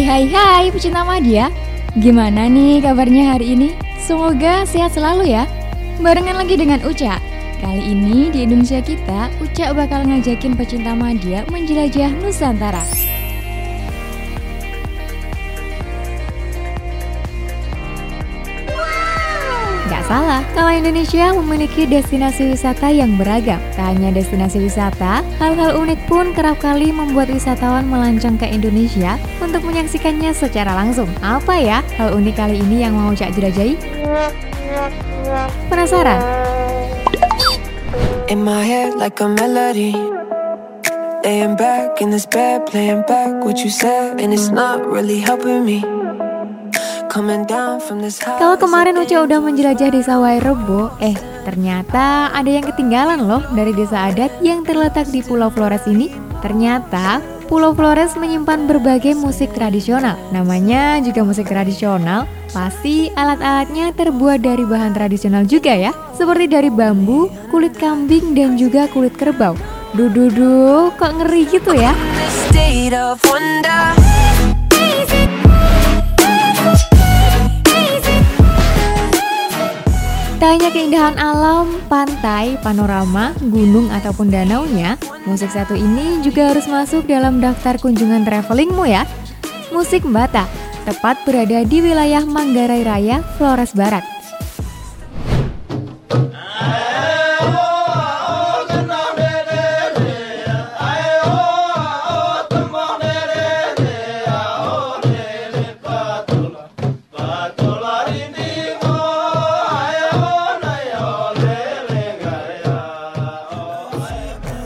Hai hai hai pecinta Madia Gimana nih kabarnya hari ini? Semoga sehat selalu ya. Barengan lagi dengan Uca. Kali ini di Indonesia kita Uca bakal ngajakin pecinta Madia menjelajah Nusantara salah, kalau Indonesia memiliki destinasi wisata yang beragam. Tak hanya destinasi wisata, hal-hal unik pun kerap kali membuat wisatawan melancong ke Indonesia untuk menyaksikannya secara langsung. Apa ya hal unik kali ini yang mau Cak jelajahi? Penasaran? In my head like a melody Laying back in this bed, playing back what you said And it's not really helping me kalau kemarin Uca udah menjelajah desa Wairebo, eh ternyata ada yang ketinggalan loh dari desa adat yang terletak di Pulau Flores ini. Ternyata Pulau Flores menyimpan berbagai musik tradisional. Namanya juga musik tradisional, pasti alat-alatnya terbuat dari bahan tradisional juga ya. Seperti dari bambu, kulit kambing, dan juga kulit kerbau. Duh, kok ngeri gitu ya? Hanya keindahan alam, pantai, panorama, gunung ataupun danaunya, musik satu ini juga harus masuk dalam daftar kunjungan travelingmu ya. Musik Bata, tepat berada di wilayah Manggarai Raya, Flores Barat.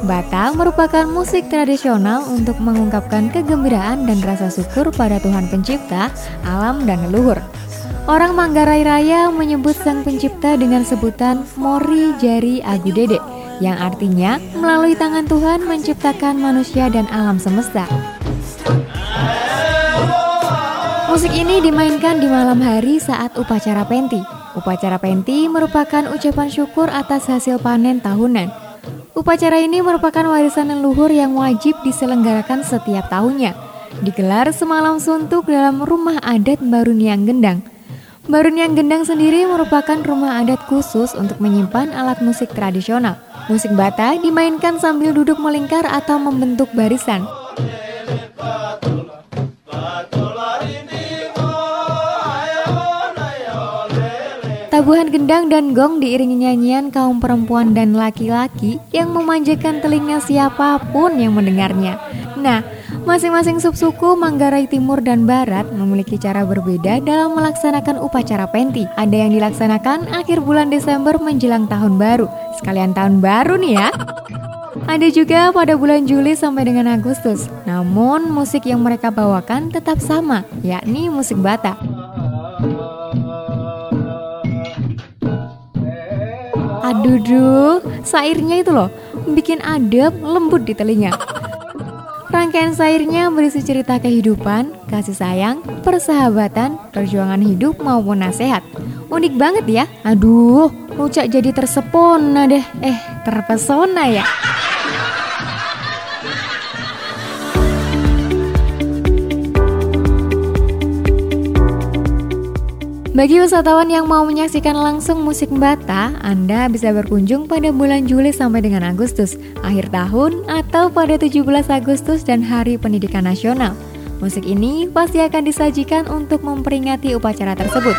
Bata merupakan musik tradisional untuk mengungkapkan kegembiraan dan rasa syukur pada Tuhan Pencipta, alam, dan leluhur. Orang Manggarai Raya menyebut Sang Pencipta dengan sebutan Mori Jari Agu Dede, yang artinya melalui tangan Tuhan menciptakan manusia dan alam semesta. Musik ini dimainkan di malam hari saat upacara penti. Upacara penti merupakan ucapan syukur atas hasil panen tahunan Upacara ini merupakan warisan leluhur yang wajib diselenggarakan setiap tahunnya. Digelar semalam suntuk dalam rumah adat Baruniang Gendang. Baruniang Gendang sendiri merupakan rumah adat khusus untuk menyimpan alat musik tradisional. Musik bata dimainkan sambil duduk melingkar atau membentuk barisan. Tabuhan gendang dan gong diiringi nyanyian kaum perempuan dan laki-laki yang memanjakan telinga siapa pun yang mendengarnya. Nah, masing-masing subsuku Manggarai Timur dan Barat memiliki cara berbeda dalam melaksanakan upacara penti. Ada yang dilaksanakan akhir bulan Desember menjelang tahun baru. Sekalian tahun baru nih ya. Ada juga pada bulan Juli sampai dengan Agustus. Namun musik yang mereka bawakan tetap sama, yakni musik Batak. Aduh, duh, sairnya itu loh, bikin adem, lembut di telinga. Rangkaian sairnya berisi cerita kehidupan, kasih sayang, persahabatan, perjuangan hidup maupun nasihat. Unik banget ya. Aduh, Ucak jadi tersepona deh. Eh, terpesona ya. Bagi wisatawan yang mau menyaksikan langsung musik Bata, Anda bisa berkunjung pada bulan Juli sampai dengan Agustus, akhir tahun, atau pada 17 Agustus dan Hari Pendidikan Nasional. Musik ini pasti akan disajikan untuk memperingati upacara tersebut.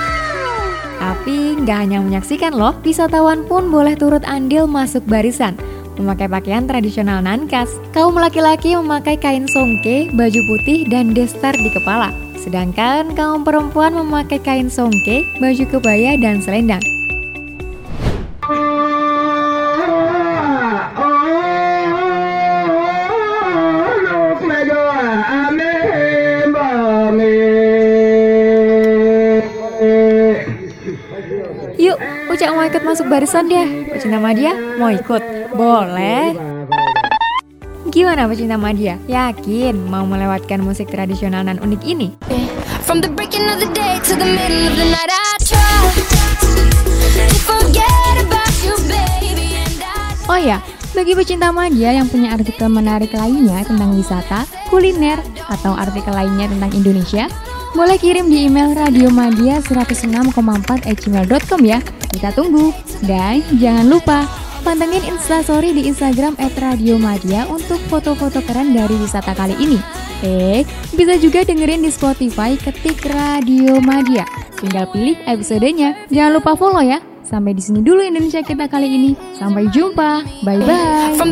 Tapi nggak hanya menyaksikan loh, wisatawan pun boleh turut andil masuk barisan memakai pakaian tradisional Nankas. Kaum laki-laki memakai kain songke, baju putih, dan destar di kepala. Sedangkan kaum perempuan memakai kain songke, baju kebaya, dan selendang. Yuk, Ucak mau ikut masuk barisan deh. Pecinta Madia mau ikut? Boleh. Gimana pecinta Madia? Yakin mau melewatkan musik tradisional dan unik ini? Oh ya, Bagi pecinta media yang punya artikel menarik lainnya tentang wisata, kuliner, atau artikel lainnya tentang Indonesia, boleh kirim di email radiomadia 106,4 gmail.com ya. Kita tunggu. Dan jangan lupa, pantengin instastory di Instagram @radiomadia untuk foto-foto keren dari wisata kali ini. Eh, bisa juga dengerin di Spotify ketik Radio Madia. Tinggal pilih episodenya. Jangan lupa follow ya. Sampai di sini dulu Indonesia kita kali ini. Sampai jumpa. Bye bye. From